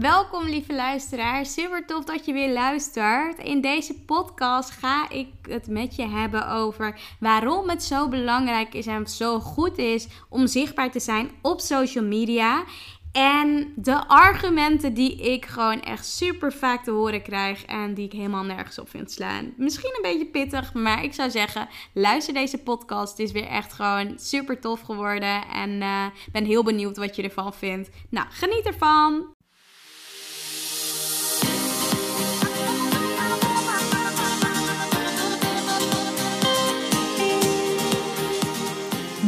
Welkom lieve luisteraar, super tof dat je weer luistert. In deze podcast ga ik het met je hebben over waarom het zo belangrijk is en zo goed is om zichtbaar te zijn op social media. En de argumenten die ik gewoon echt super vaak te horen krijg en die ik helemaal nergens op vind slaan. Misschien een beetje pittig, maar ik zou zeggen, luister deze podcast. Het is weer echt gewoon super tof geworden en uh, ben heel benieuwd wat je ervan vindt. Nou, geniet ervan!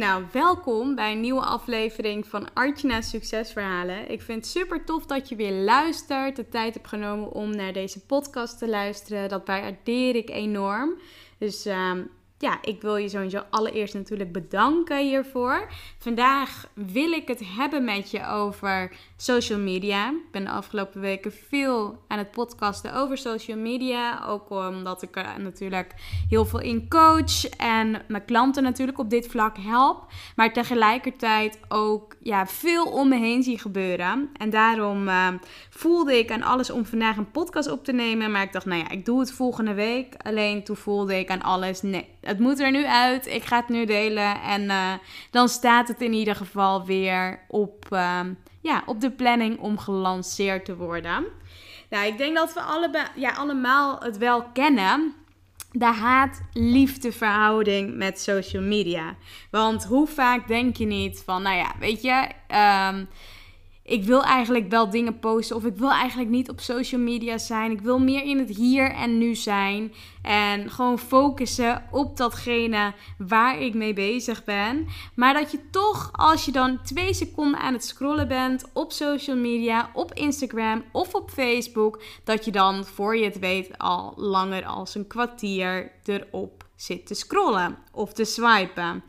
Nou, welkom bij een nieuwe aflevering van Artjana Succesverhalen. Ik vind het super tof dat je weer luistert, de tijd hebt genomen om naar deze podcast te luisteren. Dat waardeer ik enorm. Dus uh, ja, ik wil je sowieso allereerst natuurlijk bedanken hiervoor. Vandaag wil ik het hebben met je over social media. Ik ben de afgelopen weken veel aan het podcasten over social media. Ook omdat ik er natuurlijk heel veel in coach en mijn klanten natuurlijk op dit vlak help. Maar tegelijkertijd ook ja, veel om me heen zie gebeuren. En daarom uh, voelde ik aan alles om vandaag een podcast op te nemen. Maar ik dacht, nou ja, ik doe het volgende week. Alleen toen voelde ik aan alles, nee het moet er nu uit. Ik ga het nu delen. En uh, dan staat het in ieder geval weer op, uh, ja, op de planning om gelanceerd te worden. Nou, ik denk dat we ja, allemaal het wel kennen. De haat-liefde verhouding met social media. Want hoe vaak denk je niet van, nou ja, weet je, um, ik wil eigenlijk wel dingen posten of ik wil eigenlijk niet op social media zijn. Ik wil meer in het hier en nu zijn en gewoon focussen op datgene waar ik mee bezig ben. Maar dat je toch, als je dan twee seconden aan het scrollen bent op social media, op Instagram of op Facebook, dat je dan voor je het weet al langer als een kwartier erop zit te scrollen of te swipen.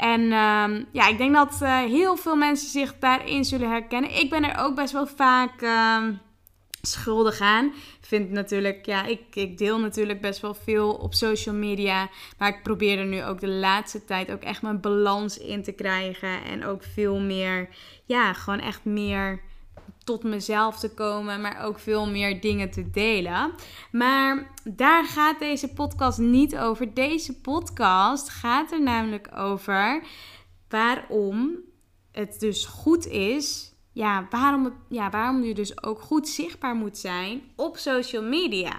En um, ja, ik denk dat uh, heel veel mensen zich daarin zullen herkennen. Ik ben er ook best wel vaak uh, schuldig aan. Vind natuurlijk, ja, ik, ik deel natuurlijk best wel veel op social media. Maar ik probeer er nu ook de laatste tijd ook echt mijn balans in te krijgen. En ook veel meer, ja, gewoon echt meer tot mezelf te komen, maar ook veel meer dingen te delen. Maar daar gaat deze podcast niet over. Deze podcast gaat er namelijk over waarom het dus goed is. Ja, waarom, het, ja, waarom je dus ook goed zichtbaar moet zijn op social media.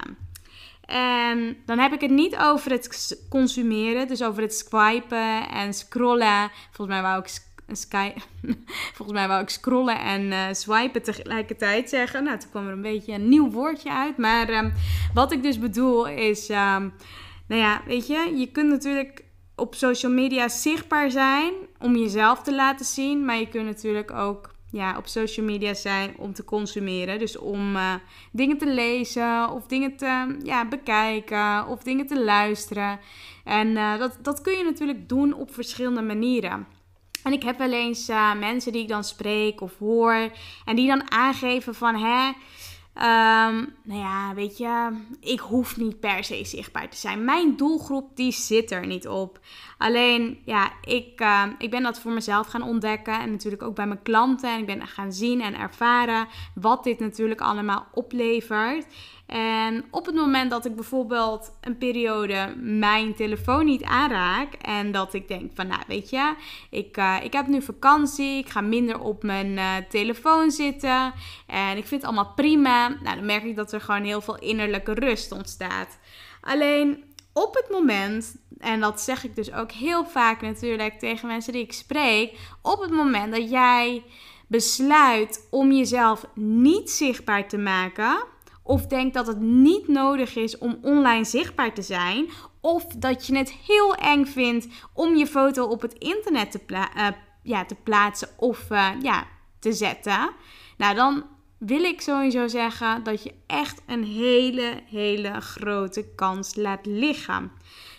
En dan heb ik het niet over het consumeren, dus over het swipen en scrollen. Volgens mij wou ik Sky. Volgens mij wou ik scrollen en uh, swipen tegelijkertijd zeggen. Nou, toen kwam er een beetje een nieuw woordje uit. Maar um, wat ik dus bedoel is. Um, nou ja, weet je, je kunt natuurlijk op social media zichtbaar zijn om jezelf te laten zien. Maar je kunt natuurlijk ook ja, op social media zijn om te consumeren. Dus om uh, dingen te lezen of dingen te ja, bekijken of dingen te luisteren. En uh, dat, dat kun je natuurlijk doen op verschillende manieren. En ik heb wel eens uh, mensen die ik dan spreek of hoor. En die dan aangeven van hè. Um, nou ja, weet je, ik hoef niet per se zichtbaar te zijn. Mijn doelgroep die zit er niet op. Alleen, ja, ik, uh, ik ben dat voor mezelf gaan ontdekken. En natuurlijk ook bij mijn klanten. En ik ben gaan zien en ervaren wat dit natuurlijk allemaal oplevert. En op het moment dat ik bijvoorbeeld een periode mijn telefoon niet aanraak en dat ik denk van, nou weet je, ik, uh, ik heb nu vakantie, ik ga minder op mijn uh, telefoon zitten en ik vind het allemaal prima, nou dan merk ik dat er gewoon heel veel innerlijke rust ontstaat. Alleen op het moment en dat zeg ik dus ook heel vaak natuurlijk tegen mensen die ik spreek, op het moment dat jij besluit om jezelf niet zichtbaar te maken, of denkt dat het niet nodig is om online zichtbaar te zijn, of dat je het heel eng vindt om je foto op het internet te, uh, ja, te plaatsen of uh, ja, te zetten, nou dan wil ik sowieso zeggen dat je echt een hele, hele grote kans laat liggen.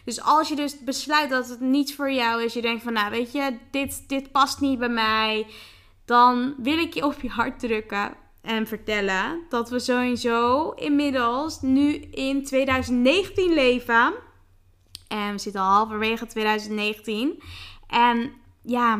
Dus als je dus besluit dat het niet voor jou is, je denkt van nou weet je, dit, dit past niet bij mij, dan wil ik je op je hart drukken en vertellen dat we sowieso inmiddels nu in 2019 leven. En we zitten al halverwege 2019. En ja,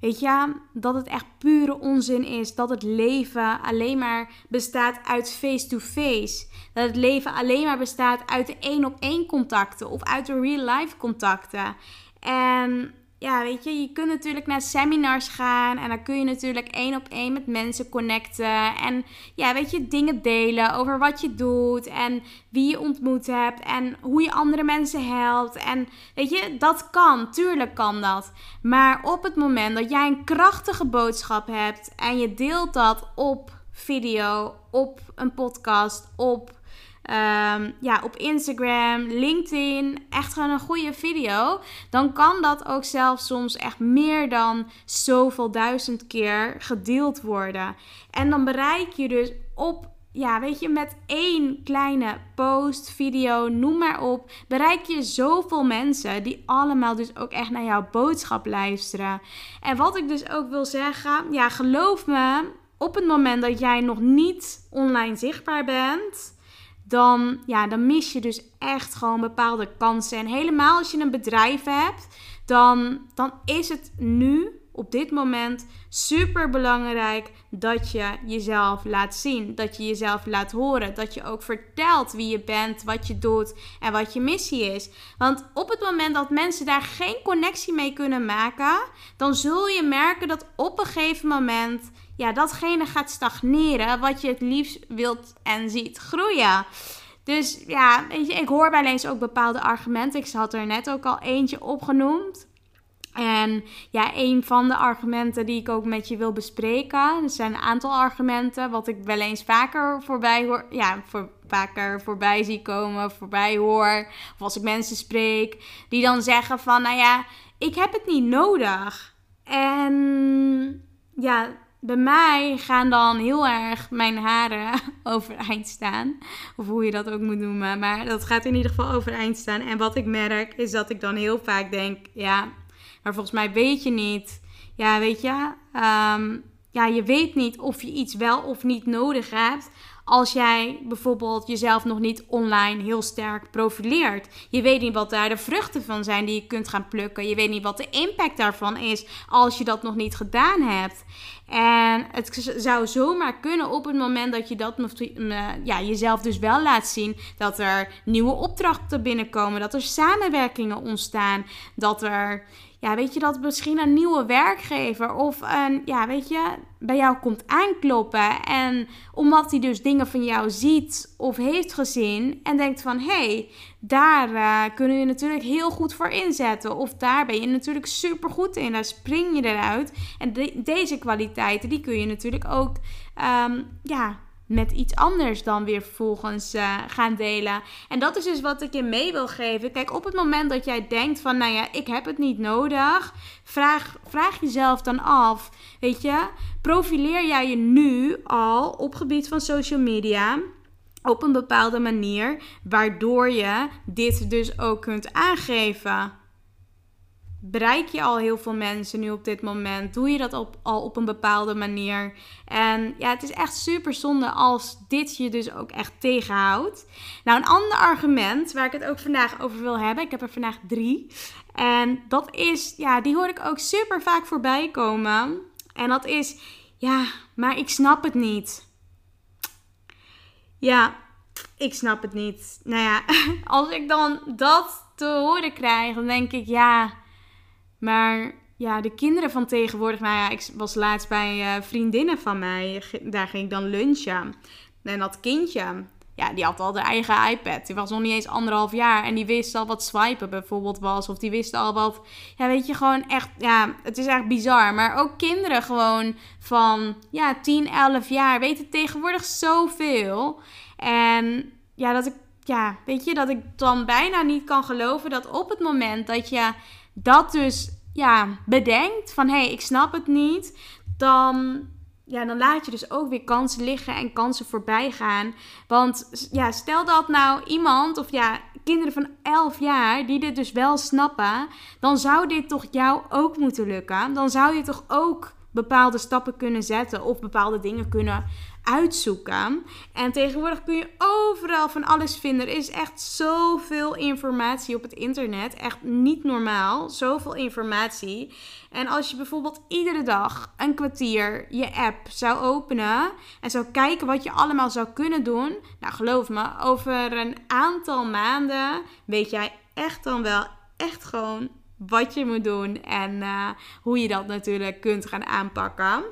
weet je, dat het echt pure onzin is dat het leven alleen maar bestaat uit face-to-face. Dat het leven alleen maar bestaat uit de één op één contacten of uit de real life contacten. En ja, weet je, je kunt natuurlijk naar seminars gaan en dan kun je natuurlijk één op één met mensen connecten. En ja, weet je, dingen delen over wat je doet en wie je ontmoet hebt en hoe je andere mensen helpt. En weet je, dat kan, tuurlijk kan dat. Maar op het moment dat jij een krachtige boodschap hebt en je deelt dat op video, op een podcast, op Ehm, ja, op Instagram, LinkedIn, echt gewoon een goede video, dan kan dat ook zelfs soms echt meer dan zoveel duizend keer gedeeld worden. En dan bereik je dus op ja, weet je, met één kleine post, video, noem maar op, bereik je zoveel mensen die allemaal dus ook echt naar jouw boodschap luisteren. En wat ik dus ook wil zeggen, ja, geloof me, op het moment dat jij nog niet online zichtbaar bent, dan, ja, dan mis je dus echt gewoon bepaalde kansen. En helemaal als je een bedrijf hebt, dan, dan is het nu op dit moment super belangrijk dat je jezelf laat zien, dat je jezelf laat horen, dat je ook vertelt wie je bent, wat je doet en wat je missie is. Want op het moment dat mensen daar geen connectie mee kunnen maken, dan zul je merken dat op een gegeven moment ja, datgene gaat stagneren wat je het liefst wilt en ziet groeien. Dus ja, weet je, ik hoor wel eens ook bepaalde argumenten. Ik had er net ook al eentje opgenoemd. En ja, een van de argumenten die ik ook met je wil bespreken. Er zijn een aantal argumenten wat ik wel eens vaker voorbij hoor. Ja, voor, vaker voorbij zie komen, voorbij hoor. Of als ik mensen spreek. Die dan zeggen van, nou ja, ik heb het niet nodig. En ja, bij mij gaan dan heel erg mijn haren overeind staan. Of hoe je dat ook moet noemen. Maar dat gaat in ieder geval overeind staan. En wat ik merk is dat ik dan heel vaak denk: ja, maar volgens mij weet je niet. Ja, weet je. Um, ja, je weet niet of je iets wel of niet nodig hebt als jij bijvoorbeeld jezelf nog niet online heel sterk profileert. Je weet niet wat daar de vruchten van zijn die je kunt gaan plukken. Je weet niet wat de impact daarvan is als je dat nog niet gedaan hebt. En het zou zomaar kunnen op het moment dat je dat ja, jezelf dus wel laat zien, dat er nieuwe opdrachten binnenkomen, dat er samenwerkingen ontstaan, dat er ja, weet je, dat misschien een nieuwe werkgever of een, ja, weet je, bij jou komt aankloppen. En omdat hij dus dingen van jou ziet of heeft gezien en denkt van, hé, hey, daar uh, kunnen je natuurlijk heel goed voor inzetten. Of daar ben je natuurlijk super goed in, daar spring je eruit. En deze kwaliteiten, die kun je natuurlijk ook, um, ja, met iets anders dan weer vervolgens uh, gaan delen. En dat is dus wat ik je mee wil geven. Kijk, op het moment dat jij denkt van, nou ja, ik heb het niet nodig, vraag, vraag jezelf dan af, weet je, profileer jij je nu al op gebied van social media? Op een bepaalde manier, waardoor je dit dus ook kunt aangeven bereik je al heel veel mensen nu op dit moment? Doe je dat op, al op een bepaalde manier? En ja, het is echt super zonde als dit je dus ook echt tegenhoudt. Nou, een ander argument waar ik het ook vandaag over wil hebben. Ik heb er vandaag drie. En dat is, ja, die hoor ik ook super vaak voorbij komen. En dat is, ja, maar ik snap het niet. Ja, ik snap het niet. Nou ja, als ik dan dat te horen krijg, dan denk ik, ja maar ja, de kinderen van tegenwoordig, nou ja, ik was laatst bij uh, vriendinnen van mij, daar ging ik dan lunchen. En dat kindje, ja, die had al haar eigen iPad. Die was nog niet eens anderhalf jaar. En die wist al wat swipen bijvoorbeeld was. Of die wist al wat. Ja, weet je, gewoon echt. Ja, het is echt bizar. Maar ook kinderen gewoon van ja, 10, 11 jaar weten tegenwoordig zoveel. En ja, dat ik. Ja, weet je, dat ik dan bijna niet kan geloven dat op het moment dat je dat dus ja, bedenkt van hé, hey, ik snap het niet, dan ja, dan laat je dus ook weer kansen liggen en kansen voorbij gaan. Want ja, stel dat nou iemand, of ja, kinderen van 11 jaar, die dit dus wel snappen, dan zou dit toch jou ook moeten lukken. Dan zou je toch ook bepaalde stappen kunnen zetten of bepaalde dingen kunnen uitzoeken. En tegenwoordig kun je overal van alles vinden. Er is echt zoveel informatie op het internet. Echt niet normaal. Zoveel informatie. En als je bijvoorbeeld iedere dag een kwartier je app zou openen en zou kijken wat je allemaal zou kunnen doen. Nou, geloof me, over een aantal maanden weet jij echt dan wel echt gewoon wat je moet doen en uh, hoe je dat natuurlijk kunt gaan aanpakken.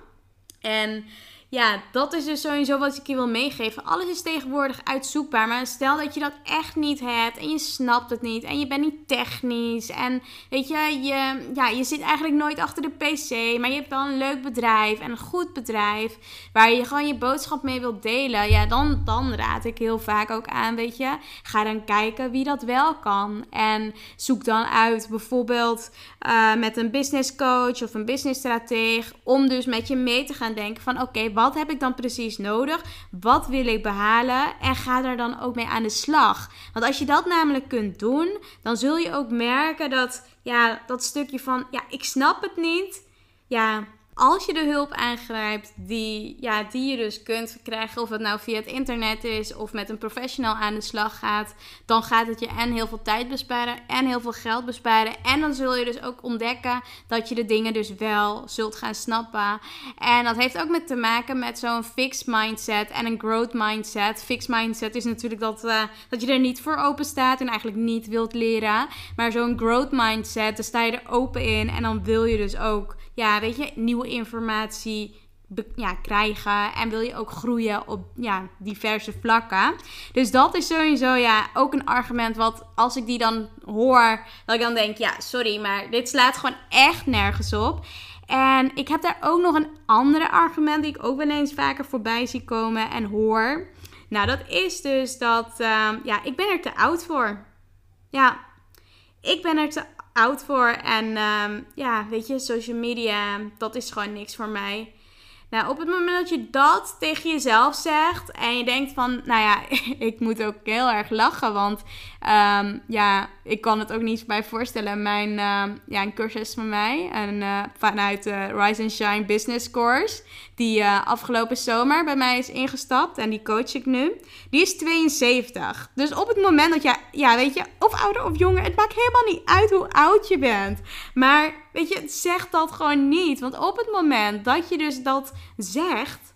En ja, dat is dus sowieso wat ik je wil meegeven. Alles is tegenwoordig uitzoekbaar. Maar stel dat je dat echt niet hebt en je snapt het niet en je bent niet technisch. En weet je, je, ja, je zit eigenlijk nooit achter de PC. Maar je hebt wel een leuk bedrijf en een goed bedrijf waar je gewoon je boodschap mee wilt delen. Ja, dan, dan raad ik heel vaak ook aan, weet je. Ga dan kijken wie dat wel kan. En zoek dan uit bijvoorbeeld uh, met een business coach of een business strateeg. Om dus met je mee te gaan denken van oké, wat heb ik dan precies nodig? Wat wil ik behalen? En ga daar dan ook mee aan de slag. Want als je dat namelijk kunt doen, dan zul je ook merken dat ja, dat stukje van ja, ik snap het niet. Ja, als je de hulp aangrijpt die, ja, die je dus kunt krijgen, of het nou via het internet is of met een professional aan de slag gaat, dan gaat het je en heel veel tijd besparen en heel veel geld besparen. En dan zul je dus ook ontdekken dat je de dingen dus wel zult gaan snappen. En dat heeft ook met te maken met zo'n fixed mindset en een growth mindset. Fixed mindset is natuurlijk dat, uh, dat je er niet voor open staat en eigenlijk niet wilt leren. Maar zo'n growth mindset, daar sta je er open in en dan wil je dus ook ja, weet je, nieuwe informatie ja, krijgen. En wil je ook groeien op ja, diverse vlakken. Dus dat is sowieso ja, ook een argument wat als ik die dan hoor, dat ik dan denk, ja, sorry, maar dit slaat gewoon echt nergens op. En ik heb daar ook nog een andere argument die ik ook wel eens vaker voorbij zie komen en hoor. Nou, dat is dus dat, uh, ja, ik ben er te oud voor. Ja, ik ben er te oud voor. En ehm, ja, weet je, social media, dat is gewoon niks voor mij. Nou, op het moment dat je dat tegen jezelf zegt en je denkt van, nou ja, ik moet ook heel erg lachen, want um, ja, ik kan het ook niet bij voorstellen. Mijn, uh, ja, een cursus van mij, en, uh, vanuit de Rise and Shine Business Course, die uh, afgelopen zomer bij mij is ingestapt en die coach ik nu, die is 72. Dus op het moment dat je, ja, weet je, of ouder of jonger, het maakt helemaal niet uit hoe oud je bent. Maar weet je, zeg dat gewoon niet. Want op het moment dat je dus dat zegt,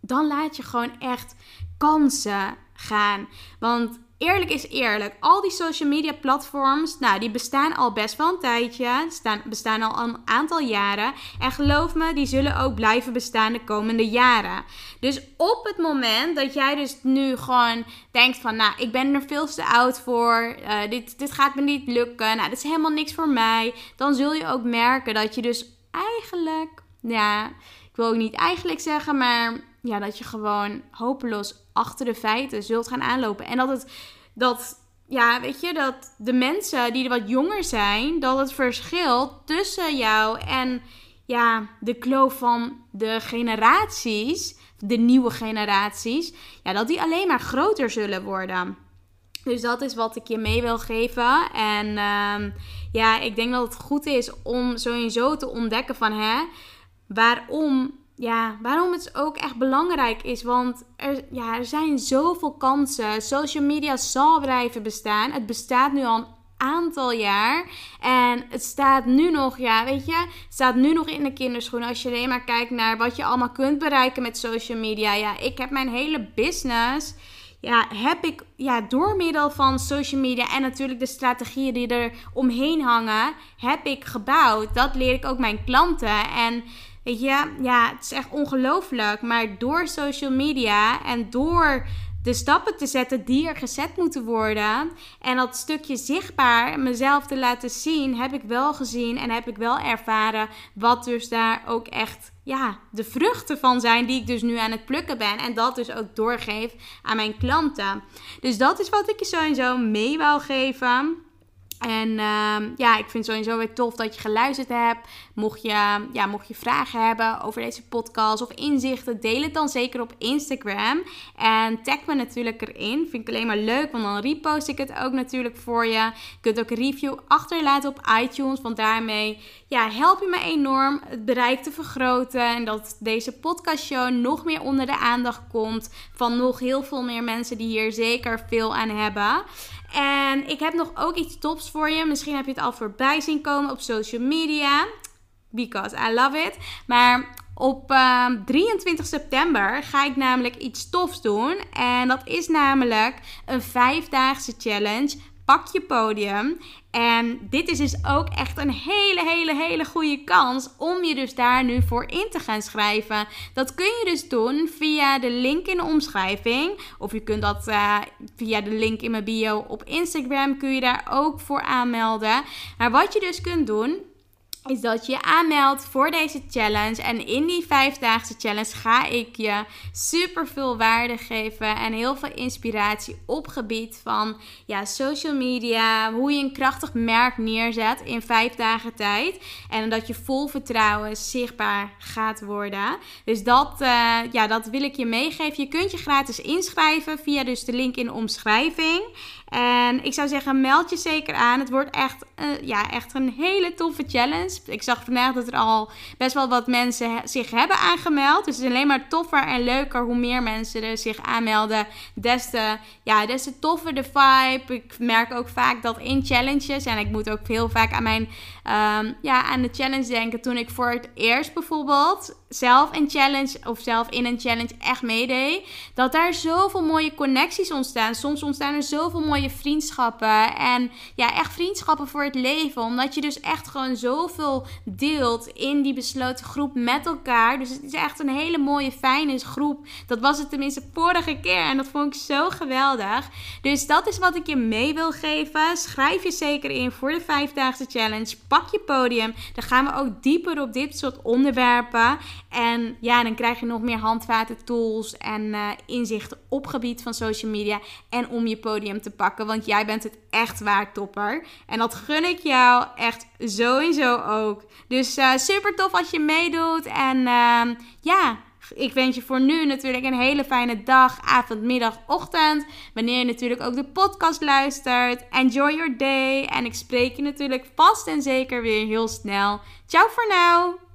dan laat je gewoon echt kansen gaan. Want eerlijk is eerlijk. Al die social media platforms, nou, die bestaan al best wel een tijdje. Staan, bestaan al een aantal jaren. En geloof me, die zullen ook blijven bestaan de komende jaren. Dus op het moment dat jij dus nu gewoon denkt van, nou, ik ben er veel te oud voor. Uh, dit, dit gaat me niet lukken. Nou, dit is helemaal niks voor mij. Dan zul je ook merken dat je dus eigenlijk, ja, ik wil ook niet eigenlijk zeggen, maar ja, dat je gewoon hopeloos achter de feiten zult gaan aanlopen. En dat het, dat, ja, weet je, dat de mensen die wat jonger zijn, dat het verschil tussen jou en, ja, de kloof van de generaties, de nieuwe generaties, ja, dat die alleen maar groter zullen worden. Dus dat is wat ik je mee wil geven. En uh, ja, ik denk dat het goed is om sowieso te ontdekken van hè, waarom ja, waarom het ook echt belangrijk is. Want er, ja, er zijn zoveel kansen. Social media zal blijven bestaan. Het bestaat nu al een aantal jaar. En het staat nu nog, ja, weet je, staat nu nog in de kinderschoenen. Als je alleen maar kijkt naar wat je allemaal kunt bereiken met social media. Ja, ik heb mijn hele business. Ja, heb ik ja, door middel van social media en natuurlijk de strategieën die er omheen hangen, heb ik gebouwd. Dat leer ik ook mijn klanten. En Weet je, ja, het is echt ongelooflijk. Maar door social media en door de stappen te zetten die er gezet moeten worden. En dat stukje zichtbaar mezelf te laten zien, heb ik wel gezien en heb ik wel ervaren wat dus daar ook echt ja, de vruchten van zijn die ik dus nu aan het plukken ben. En dat dus ook doorgeef aan mijn klanten. Dus dat is wat ik je sowieso mee wil geven. En uh, ja, ik vind sowieso weer tof dat je geluisterd hebt. Mocht je, ja, mocht je vragen hebben over deze podcast of inzichten, deel het dan zeker op Instagram. En tag me natuurlijk erin. Vind ik alleen maar leuk, want dan repost ik het ook natuurlijk voor je. Je kunt ook een review achterlaten op iTunes, want daarmee ja, help je me enorm het bereik te vergroten. En dat deze podcastshow nog meer onder de aandacht komt van nog heel veel meer mensen die hier zeker veel aan hebben. En ik heb nog ook iets tops voor je. Misschien heb je het al voorbij zien komen op social media. Because I love it. Maar op 23 ehm, september ga ik namelijk iets tofs doen. En dat is namelijk een vijfdaagse challenge pak je podium. En dit is dus ook echt een hele, hele, hele goede kans om je dus daar nu voor in te gaan schrijven. Dat kun je dus doen via de link in de omschrijving. Of je kunt dat uh, via de link in mijn bio op Instagram kun je daar ook voor aanmelden. Maar wat je dus kunt doen is dat je je aanmeldt voor deze challenge. En in die vijfdaagse challenge ga ik je super veel waarde geven en heel veel inspiratie op gebied van ja, social media, hoe je een krachtig merk neerzet in vijf dagen tijd. En dat je vol vertrouwen zichtbaar gaat worden. Dus dat, uh, ja, dat wil ik je meegeven. Je kunt je gratis inschrijven via dus de link in de omschrijving. En ik zou zeggen, meld je zeker aan. Het wordt echt, uh, ja, echt een hele toffe challenge. Ik zag vandaag dat er al best wel wat mensen zich hebben aangemeld. Dus het is alleen maar toffer en leuker hoe meer mensen er zich aanmelden. Des te, ja, des te toffer de vibe. Ik merk ook vaak dat in challenges, en ik moet ook heel vaak aan mijn, um, ja, aan de challenge denken. Toen ik voor het eerst bijvoorbeeld zelf een challenge of zelf in een challenge echt meedeed. Dat daar zoveel mooie connecties ontstaan. Soms ontstaan er zoveel mooie vriendschappen. En ja, echt vriendschappen voor het leven. Omdat je dus echt gewoon zoveel deelt in die besloten groep met elkaar. Dus het is echt een hele mooie, fijne groep. Dat was het tenminste vorige keer. En dat vond ik zo geweldig. Dus dat is wat ik je mee wil geven. Schrijf je zeker in voor de vijfdaagse challenge. Pak je podium. Dan gaan we ook dieper op dit soort onderwerpen. En ja, dan krijg je nog meer handvaten, tools en uh, inzichten op gebied van social media. En om je podium te pakken. Want jij bent het echt waard, topper. En dat gun ik jou echt sowieso ook. Dus uh, super tof als je meedoet. En uh, ja, ik wens je voor nu natuurlijk een hele fijne dag, avond, middag, ochtend. Wanneer je natuurlijk ook de podcast luistert. Enjoy your day. En ik spreek je natuurlijk vast en zeker weer heel snel. Ciao voor nu.